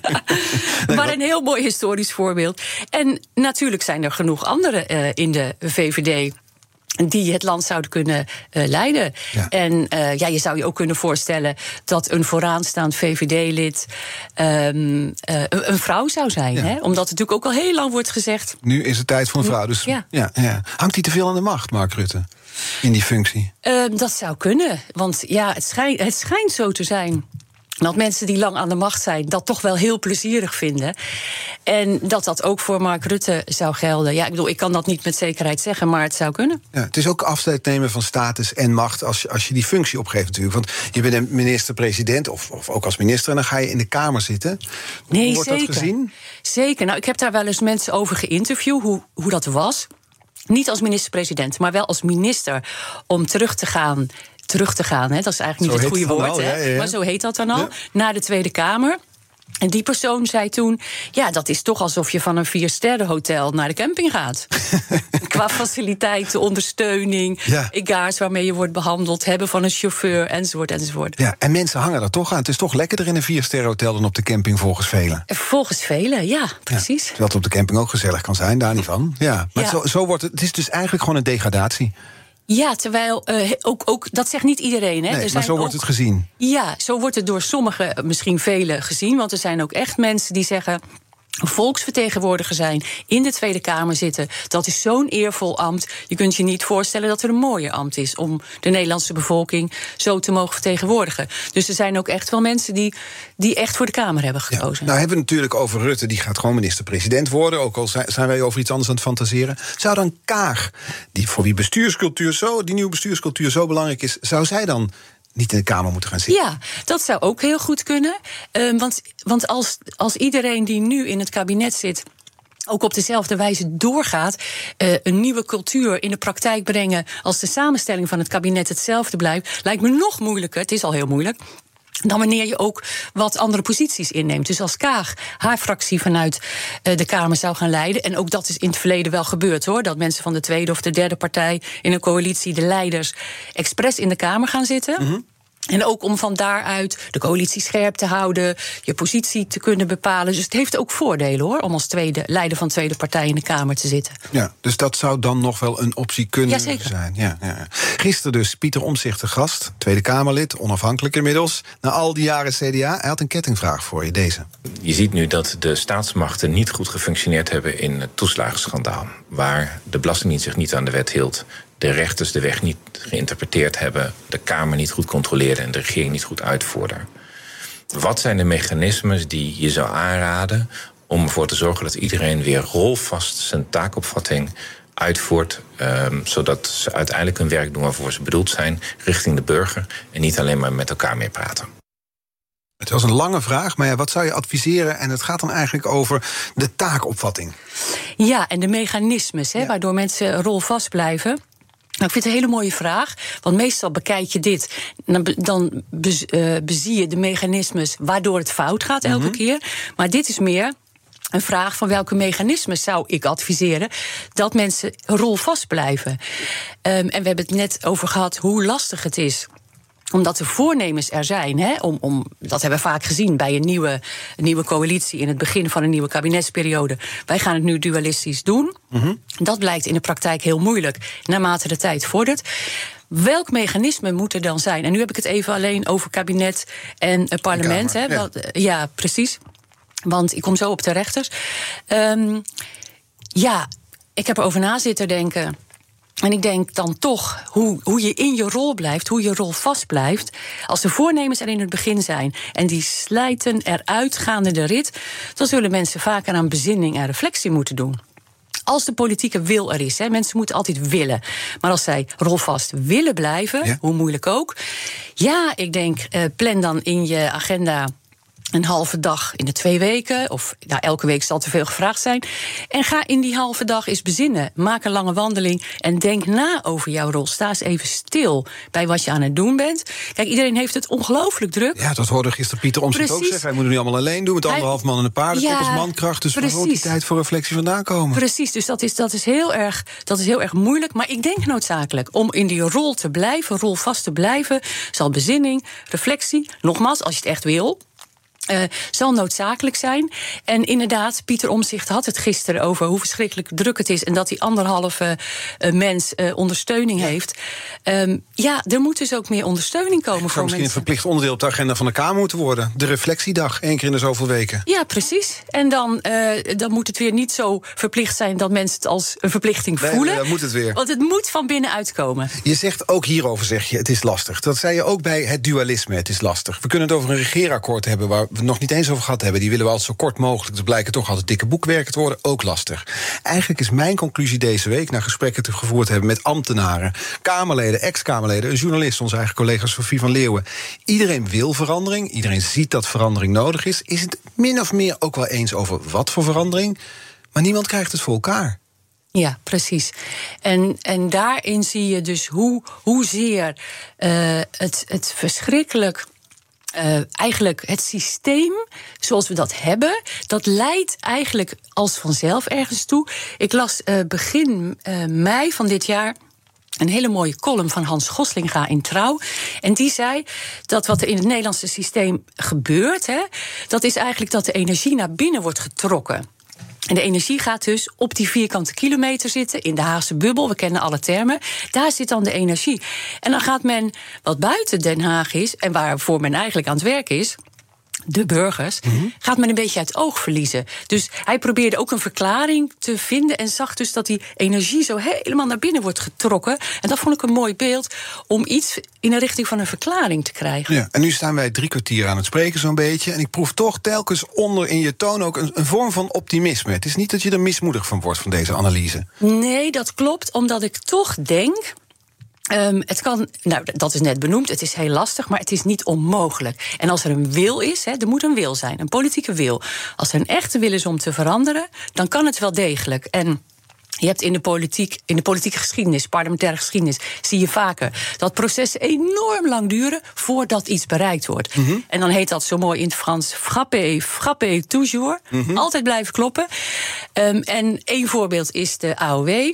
*laughs* maar een heel mooi historisch voorbeeld. En natuurlijk zijn er genoeg anderen uh, in de VVD die het land zouden kunnen uh, leiden. Ja. En uh, ja, je zou je ook kunnen voorstellen dat een vooraanstaand VVD-lid um, uh, een vrouw zou zijn. Ja. Hè? Omdat het natuurlijk ook al heel lang wordt gezegd. Nu is het tijd voor een vrouw. Dus ja. Ja, Hangt hij te veel aan de macht, Mark Rutte? In die functie? Ehm, dat zou kunnen. Want ja, het schijnt, het schijnt zo te zijn dat mensen die lang aan de macht zijn dat toch wel heel plezierig vinden. En dat dat ook voor Mark Rutte zou gelden. Ja, ik bedoel, ik kan dat niet met zekerheid zeggen, maar het zou kunnen. Ja, het is ook afscheid nemen van status en macht als je, als je die functie opgeeft natuurlijk. Want je bent een minister-president, of, of ook als minister, en dan ga je in de Kamer zitten. Nee, wordt zeker. dat gezien? Zeker. Nou, ik heb daar wel eens mensen over geïnterviewd, hoe, hoe dat was. Niet als minister-president, maar wel als minister om terug te gaan terug te gaan. Hè. Dat is eigenlijk niet zo het goede woord, al, hè. Ja, ja. maar zo heet dat dan al. Naar de Tweede Kamer. En die persoon zei toen: Ja, dat is toch alsof je van een vier-sterren-hotel naar de camping gaat. *laughs* Qua faciliteiten, ondersteuning, Ja. egaars waarmee je wordt behandeld, hebben van een chauffeur, enzovoort, enzovoort. Ja, en mensen hangen er toch aan. Het is toch lekkerder in een viersterrenhotel dan op de camping volgens velen. Volgens velen, ja, precies. Terwijl het op de camping ook gezellig kan zijn, daar niet van. Ja, maar Ja. Zo, zo wordt het. Het is dus eigenlijk gewoon een degradatie. Ja, terwijl eh, ook, ook, dat zegt niet iedereen. Hè. Nee, Er maar zo wordt ook- het gezien. Ja, zo wordt het door sommigen, misschien velen, gezien. Want er zijn ook echt mensen die zeggen. Volksvertegenwoordiger zijn, in de Tweede Kamer zitten. Dat is zo'n eervol ambt. Je kunt je niet voorstellen dat er een mooier ambt is om de Nederlandse bevolking zo te mogen vertegenwoordigen. Dus er zijn ook echt wel mensen die, die echt voor de Kamer hebben Ja. gekozen. Nou hebben we natuurlijk over Rutte, die gaat gewoon minister-president worden. Ook al zijn zijn wij over iets anders aan het fantaseren. Zou dan Kaag, die, voor wie bestuurscultuur zo, die nieuwe bestuurscultuur zo belangrijk is, zou zij dan niet in de Kamer moeten gaan zitten? Ja, dat zou ook heel goed kunnen. Ehm, want want als, als iedereen die nu in het kabinet zit ook op dezelfde wijze doorgaat, eh, een nieuwe cultuur in de praktijk brengen als de samenstelling van het kabinet hetzelfde blijft, lijkt me nog moeilijker. Het is al heel moeilijk. Dan wanneer je ook wat andere posities inneemt. Dus als Kaag haar fractie vanuit eh, de Kamer zou gaan leiden. En ook dat is in het verleden wel gebeurd hoor. Dat mensen van de tweede of de derde partij in een coalitie, de leiders, expres in de Kamer gaan zitten. En ook om van daaruit de coalitie scherp te houden, je positie te kunnen bepalen. Dus het heeft ook voordelen hoor, om als tweede, leider van tweede partij in de Kamer te zitten. Ja, dus dat zou dan nog wel een optie kunnen Jazeker. zijn. Ja, ja. Gisteren dus Pieter Omzicht te gast, Tweede Kamerlid, onafhankelijk inmiddels. Na al die jaren CDA, hij had een kettingvraag voor je, deze. Je ziet nu dat de staatsmachten niet goed gefunctioneerd hebben in het toeslagenschandaal. Waar de Belastingdienst zich niet aan de wet hield, de rechters de weg niet geïnterpreteerd hebben, de Kamer niet goed controleerde en de regering niet goed uitvoerde. Wat zijn de mechanismes die je zou aanraden om ervoor te zorgen dat iedereen weer rolvast zijn taakopvatting uitvoert, ehm, zodat ze uiteindelijk hun werk doen waarvoor ze bedoeld zijn, richting de burger en niet alleen maar met elkaar mee praten? Het was een lange vraag, maar ja, wat zou je adviseren? En het gaat dan eigenlijk over de taakopvatting. Ja, en de mechanismes hè, Ja. waardoor mensen rolvast blijven. Nou, ik vind het een hele mooie vraag. Want meestal bekijk je dit. Dan, dan bez- eh, bezie je de mechanismes waardoor het fout gaat elke keer. Maar dit is meer een vraag van welke mechanismes zou ik adviseren dat mensen rolvast blijven. Ehm, en we hebben het net over gehad hoe lastig het is omdat de voornemens er zijn, hè, om, om, dat hebben we vaak gezien bij een nieuwe, een nieuwe coalitie in het begin van een nieuwe kabinetsperiode. Wij gaan het nu dualistisch doen. Dat blijkt in de praktijk heel moeilijk naarmate de tijd vordert. Welk mechanisme moet er dan zijn? En nu heb ik het even alleen over kabinet en eh, parlement. Kamer, hè, ja. wat- eh, ja, precies. Want ik kom zo op de rechters. Ehm, ja, ik heb erover na zitten denken. En ik denk dan toch hoe, hoe je in je rol blijft, hoe je rol vast blijft. Als de voornemens er in het begin zijn en die slijten eruit gaande de rit, dan zullen mensen vaker aan bezinning en reflectie moeten doen. Als de politieke wil er is, hè, mensen moeten altijd willen. Maar als zij rolvast willen blijven, Ja. hoe moeilijk ook. Ja, ik denk, eh, plan dan in je agenda een halve dag in de twee weken. Of nou, elke week zal te veel gevraagd zijn. En ga in die halve dag eens bezinnen. Maak een lange wandeling en denk na over jouw rol. Sta eens even stil bij wat je aan het doen bent. Kijk, iedereen heeft het ongelooflijk druk. Ja, dat hoorde gisteren Pieter Omtzigt ook zeggen. Hij moet het nu allemaal alleen doen met anderhalf man en een paardenkop ja, als mankracht. Dus waar wordt die tijd voor reflectie vandaan komen? Precies, dus dat is, dat, is heel erg, dat is heel erg moeilijk. Maar ik denk noodzakelijk om in die rol te blijven, rol vast te blijven... zal bezinning, reflectie, nogmaals, als je het echt wil... Uh, zal noodzakelijk zijn. En inderdaad, Pieter Omzicht had het gisteren over hoe verschrikkelijk druk het is en dat die anderhalve uh, mens uh, ondersteuning heeft. Um, ja, er moet dus ook meer ondersteuning komen voor misschien een verplicht onderdeel op de agenda van de Kamer moeten worden. De reflectiedag, één keer in de zoveel weken. Ja, precies. En dan, dan moet het weer niet zo verplicht zijn dat mensen het als een verplichting nee, voelen. Nee, moet het weer. Want het moet van binnenuit komen. Je zegt ook hierover, zeg je, het is lastig. Dat zei je ook bij het dualisme, het is lastig. We kunnen het over een regeerakkoord hebben waar we nog niet eens over gehad hebben. Die willen we altijd zo kort mogelijk. Dus blijken toch altijd dikke boekwerken te worden. Ook lastig. Eigenlijk is mijn conclusie deze week, na gesprekken te gevoerd hebben met ambtenaren, Kamerleden, ex-Kamerleden, een journalist, onze eigen collega Sofie van Leeuwen. Iedereen wil verandering. Iedereen ziet dat verandering nodig is. Is het min of meer ook wel eens over wat voor verandering? Maar niemand krijgt het voor elkaar. Ja, precies. En, en daarin zie je dus hoe, hoezeer uh, het, het verschrikkelijk uh, eigenlijk het systeem zoals we dat hebben, dat leidt eigenlijk als vanzelf ergens toe. Ik las uh, begin uh, mei van dit jaar. Een hele mooie column van Hans Goslinga in Trouw. En die zei dat wat er in het Nederlandse systeem gebeurt, hè, dat is eigenlijk dat de energie naar binnen wordt getrokken. En de energie gaat dus op die vierkante kilometer zitten, in de Haagse bubbel, we kennen alle termen. Daar zit dan de energie. En dan gaat men, wat buiten Den Haag is, en waarvoor men eigenlijk aan het werk is, de burgers, gaat men een beetje uit oog verliezen. Dus hij probeerde ook een verklaring te vinden en zag dus dat die energie zo helemaal naar binnen wordt getrokken. En dat vond ik een mooi beeld om iets in de richting van een verklaring te krijgen. Ja, en nu staan wij drie kwartier aan het spreken zo'n beetje. En ik proef toch telkens onder in je toon ook een, een vorm van optimisme. Het is niet dat je er mismoedig van wordt van deze analyse. Nee, dat klopt, omdat ik toch denk Um, het kan, nou, dat is net benoemd, het is heel lastig, maar het is niet onmogelijk. En als er een wil is, he, er moet een wil zijn, een politieke wil. Als er een echte wil is om te veranderen, dan kan het wel degelijk. En je hebt in de politiek, in de politieke geschiedenis, parlementaire geschiedenis, zie je vaker dat processen enorm lang duren voordat iets bereikt wordt. Mm -hmm. En dan heet dat zo mooi in het Frans frappé, frappé toujours. Mm -hmm. Altijd blijven kloppen. Um, en één voorbeeld is de AOW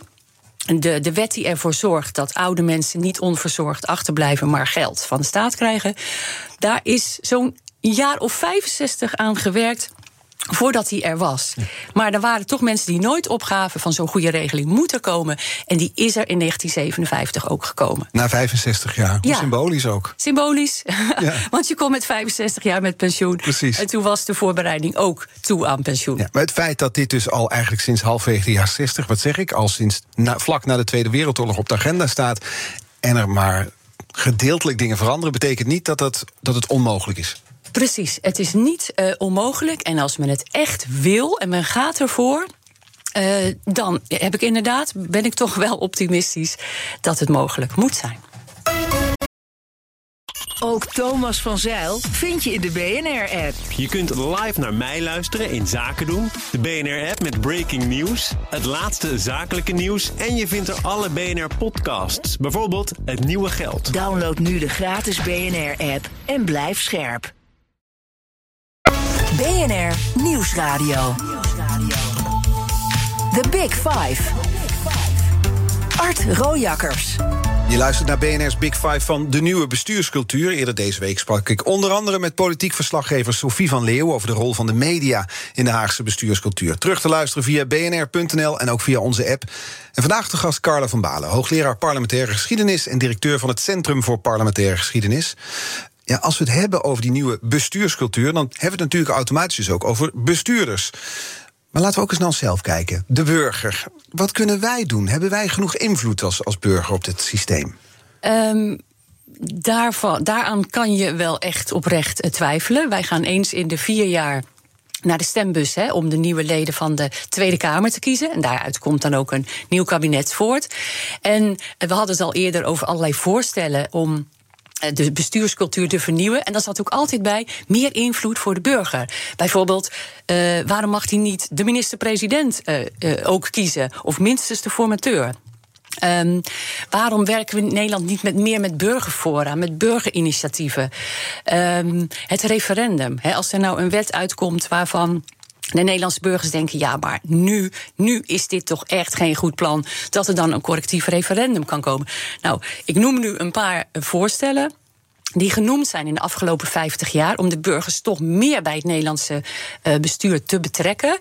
de, de wet die ervoor zorgt dat oude mensen niet onverzorgd achterblijven, maar geld van de staat krijgen. Daar is zo'n jaar of 65 aan gewerkt voordat hij er was. Maar er waren toch mensen die nooit opgaven van zo'n goede regeling moet er komen. En die is er in 1957 ook gekomen. Na 65 jaar. Ja. Symbolisch ook. Symbolisch. Ja. *laughs* Want je komt met 65 jaar met pensioen. Precies. En toen was de voorbereiding ook toe aan pensioen. Ja, maar het feit dat dit dus al eigenlijk sinds halfwege de jaren 60, wat zeg ik, al sinds na, vlak na de Tweede Wereldoorlog op de agenda staat. En er maar gedeeltelijk dingen veranderen, betekent niet dat het, dat het onmogelijk is. Precies, het is niet uh, onmogelijk. En als men het echt wil en men gaat ervoor. Uh, dan heb ik inderdaad, ben ik toch wel optimistisch dat het mogelijk moet zijn. Ook Thomas van Zeil vind je in de BNR-app. Je kunt live naar mij luisteren in Zaken doen. De BNR-app met breaking news, het laatste zakelijke nieuws... en je vindt er alle BNR-podcasts, bijvoorbeeld Het Nieuwe Geld. Download nu de gratis BNR-app en blijf scherp. BNR Nieuwsradio. The Big Five. Art Rojakkers. Je luistert naar BNR's Big Five van de nieuwe bestuurscultuur. Eerder deze week sprak ik onder andere met politiek verslaggever Sophie van Leeuw over de rol van de media in de Haagse bestuurscultuur. Terug te luisteren via bnr.nl en ook via onze app. En vandaag de gast Carla van Balen, hoogleraar parlementaire geschiedenis en directeur van het Centrum voor Parlementaire Geschiedenis. Ja, als we het hebben over die nieuwe bestuurscultuur, dan hebben we het natuurlijk automatisch dus ook over bestuurders. Maar laten we ook eens naar onszelf kijken. De burger. Wat kunnen wij doen? Hebben wij genoeg invloed als, als burger op dit systeem? Um, daarvan, daaraan kan je wel echt oprecht twijfelen. Wij gaan eens in de vier jaar naar de stembus hè, om de nieuwe leden van de Tweede Kamer te kiezen. En daaruit komt dan ook een nieuw kabinet voort. En we hadden het al eerder over allerlei voorstellen om eh, de bestuurscultuur te vernieuwen. En dat zat ook altijd bij meer invloed voor de burger. Bijvoorbeeld, uh, waarom mag hij niet de minister-president uh, ook kiezen? Of minstens de formateur? Um, waarom werken we in Nederland niet met meer met burgerfora, met burgerinitiatieven? Um, het referendum. Als er nou een wet uitkomt waarvan. De Nederlandse burgers denken, ja, maar nu, nu is dit toch echt geen goed plan dat er dan een correctief referendum kan komen. Nou, ik noem nu een paar voorstellen die genoemd zijn in de afgelopen 50 jaar om de burgers toch meer bij het Nederlandse uh, bestuur te betrekken.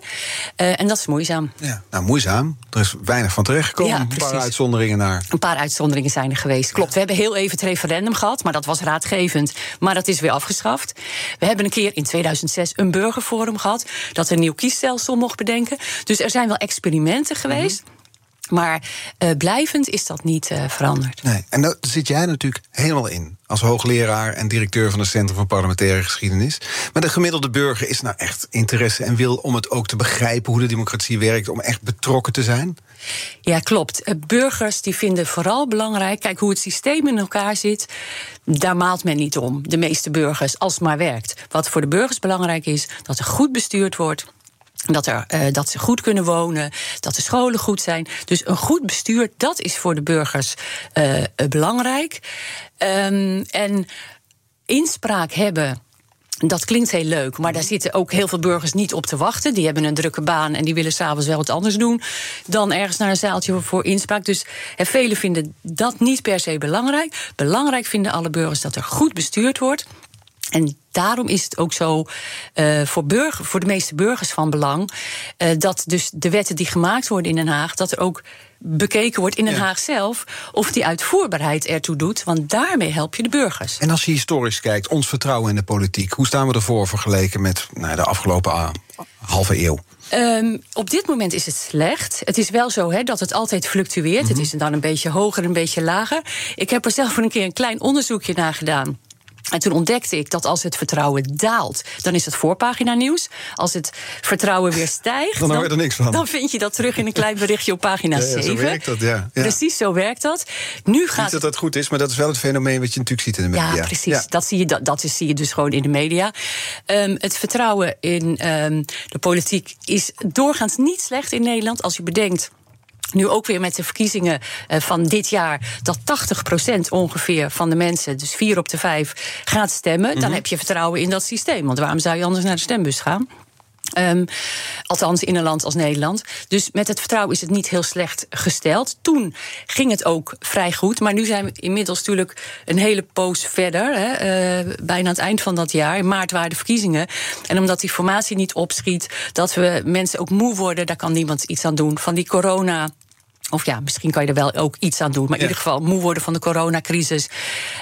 Uh, en dat is moeizaam. Ja, nou, moeizaam. Er is weinig van terechtgekomen. Ja, een paar uitzonderingen naar. Een paar uitzonderingen zijn er geweest. Klopt. We hebben heel even het referendum gehad, maar dat was raadgevend. Maar dat is weer afgeschaft. We hebben een keer in 2006 een burgerforum gehad dat een nieuw kiesstelsel mocht bedenken. Dus er zijn wel experimenten geweest. Mm -hmm. Maar uh, blijvend is dat niet uh, veranderd. Nee, en daar zit jij natuurlijk helemaal in. Als hoogleraar en directeur van het Centrum voor Parlementaire Geschiedenis. Maar de gemiddelde burger is nou echt interesse en wil om het ook te begrijpen hoe de democratie werkt, om echt betrokken te zijn? Ja, klopt. Eh, burgers die vinden vooral belangrijk. Kijk, hoe het systeem in elkaar zit, daar maalt men niet om. De meeste burgers, als het maar werkt. Wat voor de burgers belangrijk is, dat er goed bestuurd wordt dat, er, uh, dat ze goed kunnen wonen, dat de scholen goed zijn. Dus een goed bestuur, dat is voor de burgers uh, belangrijk. Um, en inspraak hebben. Dat klinkt heel leuk, maar daar zitten ook heel veel burgers niet op te wachten. Die hebben een drukke baan en die willen s'avonds wel wat anders doen dan ergens naar een zaaltje voor inspraak. Dus en velen vinden dat niet per se belangrijk. Belangrijk vinden alle burgers dat er goed bestuurd wordt. En daarom is het ook zo uh, voor, burger, voor de meeste burgers van belang uh, dat dus de wetten die gemaakt worden in Den Haag, dat er ook bekeken wordt in Den Haag zelf of die uitvoerbaarheid ertoe doet, want daarmee help je de burgers. En als je historisch kijkt, ons vertrouwen in de politiek, hoe staan we ervoor vergeleken met nou, de afgelopen uh, halve eeuw? Um, op dit moment is het slecht. Het is wel zo hè, dat het altijd fluctueert. Mm -hmm. Het is dan een beetje hoger, een beetje lager. Ik heb er zelf voor een keer een klein onderzoekje naar gedaan. En toen ontdekte ik dat als het vertrouwen daalt, dan is het voorpagina nieuws. Als het vertrouwen weer stijgt, dan, hoor je er niks van. dan vind je dat terug in een klein berichtje op pagina ja, ja, 7. Zo werkt dat, ja. ja. Precies, zo werkt dat. Nu gaat... Niet dat dat goed is, maar dat is wel het fenomeen wat je natuurlijk ziet in de media. Ja, precies. Dat, zie je, dat, dat zie je dus gewoon in de media. Um, het vertrouwen in um, de politiek is doorgaans niet slecht in Nederland. Als je bedenkt nu ook weer met de verkiezingen uh, van dit jaar, dat 80% ongeveer van de mensen, dus vier op de vijf, gaat stemmen. Mm -hmm. Dan heb je vertrouwen in dat systeem. Want waarom zou je anders naar de stembus gaan? Um, althans in een land als Nederland. Dus met het vertrouwen is het niet heel slecht gesteld. Toen ging het ook vrij goed. Maar nu zijn we inmiddels natuurlijk een hele poos verder. Hè, uh, bijna aan het eind van dat jaar. In maart waren de verkiezingen. En omdat die formatie niet opschiet, dat we mensen ook moe worden, daar kan niemand iets aan doen. Van die corona. Of ja, misschien kan je er wel ook iets aan doen. Maar in ja. ieder geval moe worden van de coronacrisis.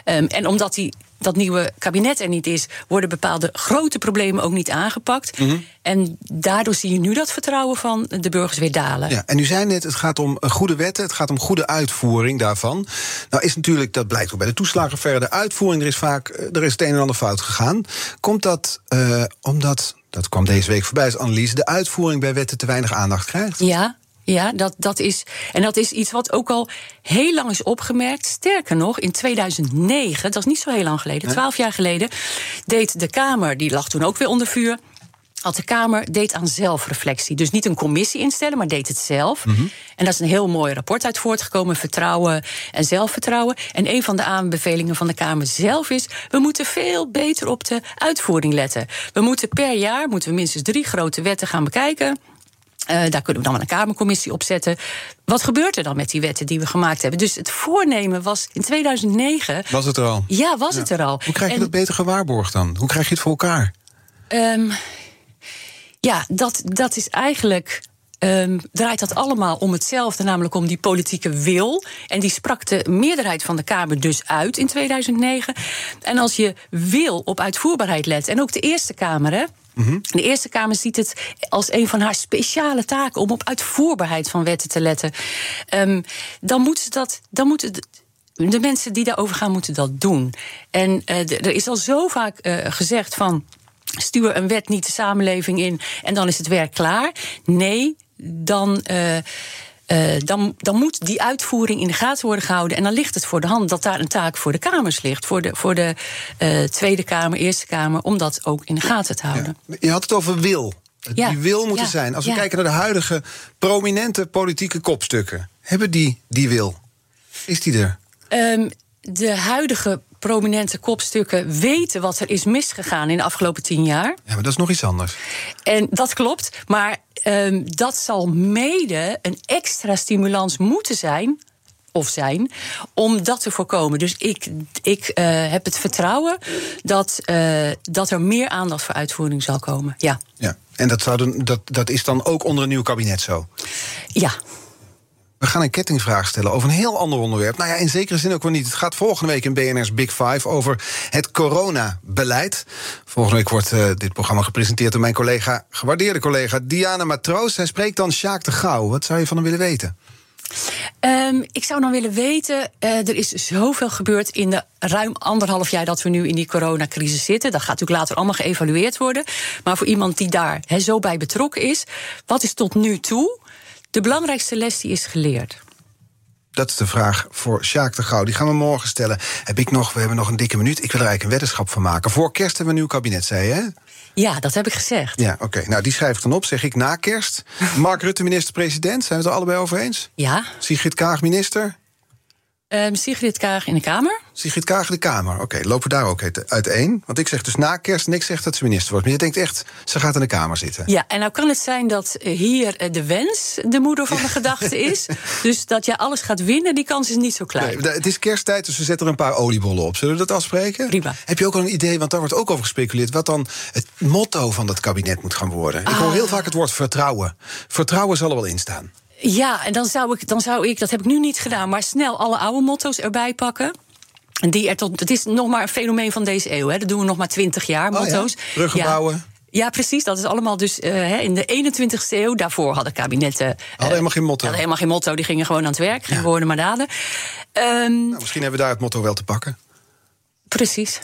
Um, en omdat die dat nieuwe kabinet er niet is, worden bepaalde grote problemen ook niet aangepakt. Mm -hmm. En daardoor zie je nu dat vertrouwen van de burgers weer dalen. Ja, en u zei net, het gaat om goede wetten, het gaat om goede uitvoering daarvan. Nou is natuurlijk, dat blijkt ook bij de toeslagenverre, de uitvoering, er is vaak er is het een en ander fout gegaan. Komt dat uh, omdat, dat kwam deze week voorbij als analyse, de uitvoering bij wetten te weinig aandacht krijgt? Ja, ja, dat, dat is. En dat is iets wat ook al heel lang is opgemerkt. Sterker nog, in 2009, dat is niet zo heel lang geleden, twaalf jaar geleden, deed de Kamer, die lag toen ook weer onder vuur. Had de Kamer deed aan zelfreflectie. Dus niet een commissie instellen, maar deed het zelf. Mm -hmm. En daar is een heel mooi rapport uit voortgekomen: vertrouwen en zelfvertrouwen. En een van de aanbevelingen van de Kamer zelf is: we moeten veel beter op de uitvoering letten. We moeten per jaar moeten we minstens drie grote wetten gaan bekijken. Uh, daar kunnen we dan een Kamercommissie op zetten. Wat gebeurt er dan met die wetten die we gemaakt hebben? Dus het voornemen was in 2009. Was het er al? Ja, was ja. het er al. Hoe krijg je en, dat beter gewaarborgd dan? Hoe krijg je het voor elkaar? Um, ja, dat, dat is eigenlijk. Um, draait dat allemaal om hetzelfde, namelijk om die politieke wil. En die sprak de meerderheid van de Kamer dus uit in 2009. En als je wil op uitvoerbaarheid let, en ook de Eerste Kamer, hè. -hmm. De Eerste Kamer ziet het als een van haar speciale taken om op uitvoerbaarheid van wetten te letten. Um, dan moeten ze dat. Dan moeten de mensen die daarover gaan, moeten dat doen. En uh, er is al zo vaak uh, gezegd van. Stuur een wet niet de samenleving in en dan is het werk klaar. Nee, dan. Uh, eh, dan, dan moet die uitvoering in de gaten worden gehouden. En dan ligt het voor de hand dat daar een taak voor de Kamers ligt. Voor de, voor de eh, Tweede Kamer, Eerste Kamer, om dat ook in de gaten te houden. Ja. Je had het over wil. Ja. Die wil moeten Ja. zijn. Als we kijken naar de huidige prominente politieke kopstukken, hebben die die wil? Is die er? Ehm, de huidige prominente kopstukken weten wat er is misgegaan in de afgelopen tien jaar. Ja, maar dat is nog iets anders. En dat klopt, maar ehm, dat zal mede een extra stimulans moeten zijn. Of zijn, om dat te voorkomen. Dus ik, ik eh, heb het vertrouwen dat, eh, dat er meer aandacht voor uitvoering zal komen. Ja. Ja. En dat, zou dan, dat, dat is dan ook onder een nieuw kabinet zo. Ja. We gaan een kettingvraag stellen over een heel ander onderwerp. Nou ja, in zekere zin ook wel niet. Het gaat volgende week in BNR's Big Five over het coronabeleid. Volgende week wordt eh, dit programma gepresenteerd door mijn collega, gewaardeerde collega Diana Matroos. Hij spreekt dan Sjaak de Gouw. Wat zou je van hem willen weten? Ehm, ik zou dan willen weten, eh, er is zoveel gebeurd in de ruim anderhalf jaar dat we nu in die coronacrisis zitten. Dat gaat natuurlijk later allemaal geëvalueerd worden. Maar voor iemand die daar zo bij betrokken is, wat is tot nu toe de belangrijkste les die is geleerd? Dat is de vraag voor Sjaak de Gouw. Die gaan we morgen stellen. Heb ik nog, we hebben nog een dikke minuut. Ik wil er eigenlijk een weddenschap van maken. Voor kerst hebben we een nieuw kabinet, zei je, hè? Ja, dat heb ik gezegd. Ja, oké. Nou, die schrijf ik dan op. Zeg ik na kerst. *laughs* Mark Rutte, minister-president. Zijn we het er allebei over eens? Ja. Sigrid Kaag, minister. Ehm, Sigrid Kaag in de Kamer. Sigrid Kaag, de Kamer. Oké, lopen we daar ook uit- uiteen? Want ik zeg dus na kerst en ik zeg dat ze minister wordt. Maar je denkt echt, ze gaat in de Kamer zitten. Ja, en nou kan het zijn dat eh, hier eh, de wens de moeder van de gedachte *laughs* is. Dus dat jij alles gaat winnen, die kans is niet zo klein. Nee, het is kersttijd, dus we zetten er een paar oliebollen op. Zullen we dat afspreken? Prima. Heb je ook al een idee, want daar wordt ook over gespeculeerd... wat dan het motto van dat kabinet moet gaan worden? Ik hoor Ah. heel vaak het woord vertrouwen. Vertrouwen zal er wel in staan. Ja, en dan zou, ik, dan zou ik, dat heb ik nu niet gedaan, maar snel alle oude motto's erbij pakken. En die er tot, het is nog maar een fenomeen van deze eeuw. Hè. Dat doen we nog maar twintig jaar, Oh ja? motto's. Bruggen Ja. bouwen. Ja, precies. Dat is allemaal dus eh, in de 21ste eeuw. Daarvoor hadden kabinetten. Hadden helemaal geen motto. hadden helemaal geen motto. Die gingen gewoon aan het werk. Geen woorden maar daden. Ehm, Nou, misschien hebben we daar het motto wel te pakken. precies.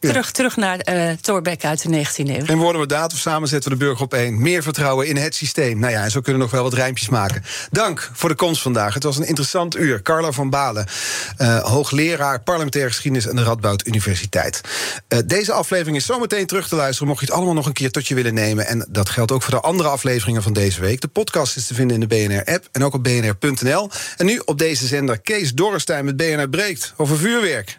Terug, terug naar eh Thorbecke uit de 19e eeuw. Geen woorden met datum, samen zetten we de burger op één. Meer vertrouwen in het systeem. Nou ja, en zo kunnen we nog wel wat rijmpjes maken. Dank voor de komst vandaag. Het was een interessant uur. Carla van Balen, eh, hoogleraar parlementaire geschiedenis aan de Radboud Universiteit. Eh, deze aflevering is zometeen terug te luisteren. Mocht je het allemaal nog een keer tot je willen nemen. En dat geldt ook voor de andere afleveringen van deze week. De podcast is te vinden in de BNR-app en ook op bnr.nl. En nu op deze zender Kees Dorrestein met BNR Breekt over vuurwerk.